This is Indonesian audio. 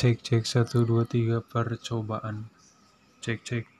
Cek cek satu dua tiga percobaan. Cek cek.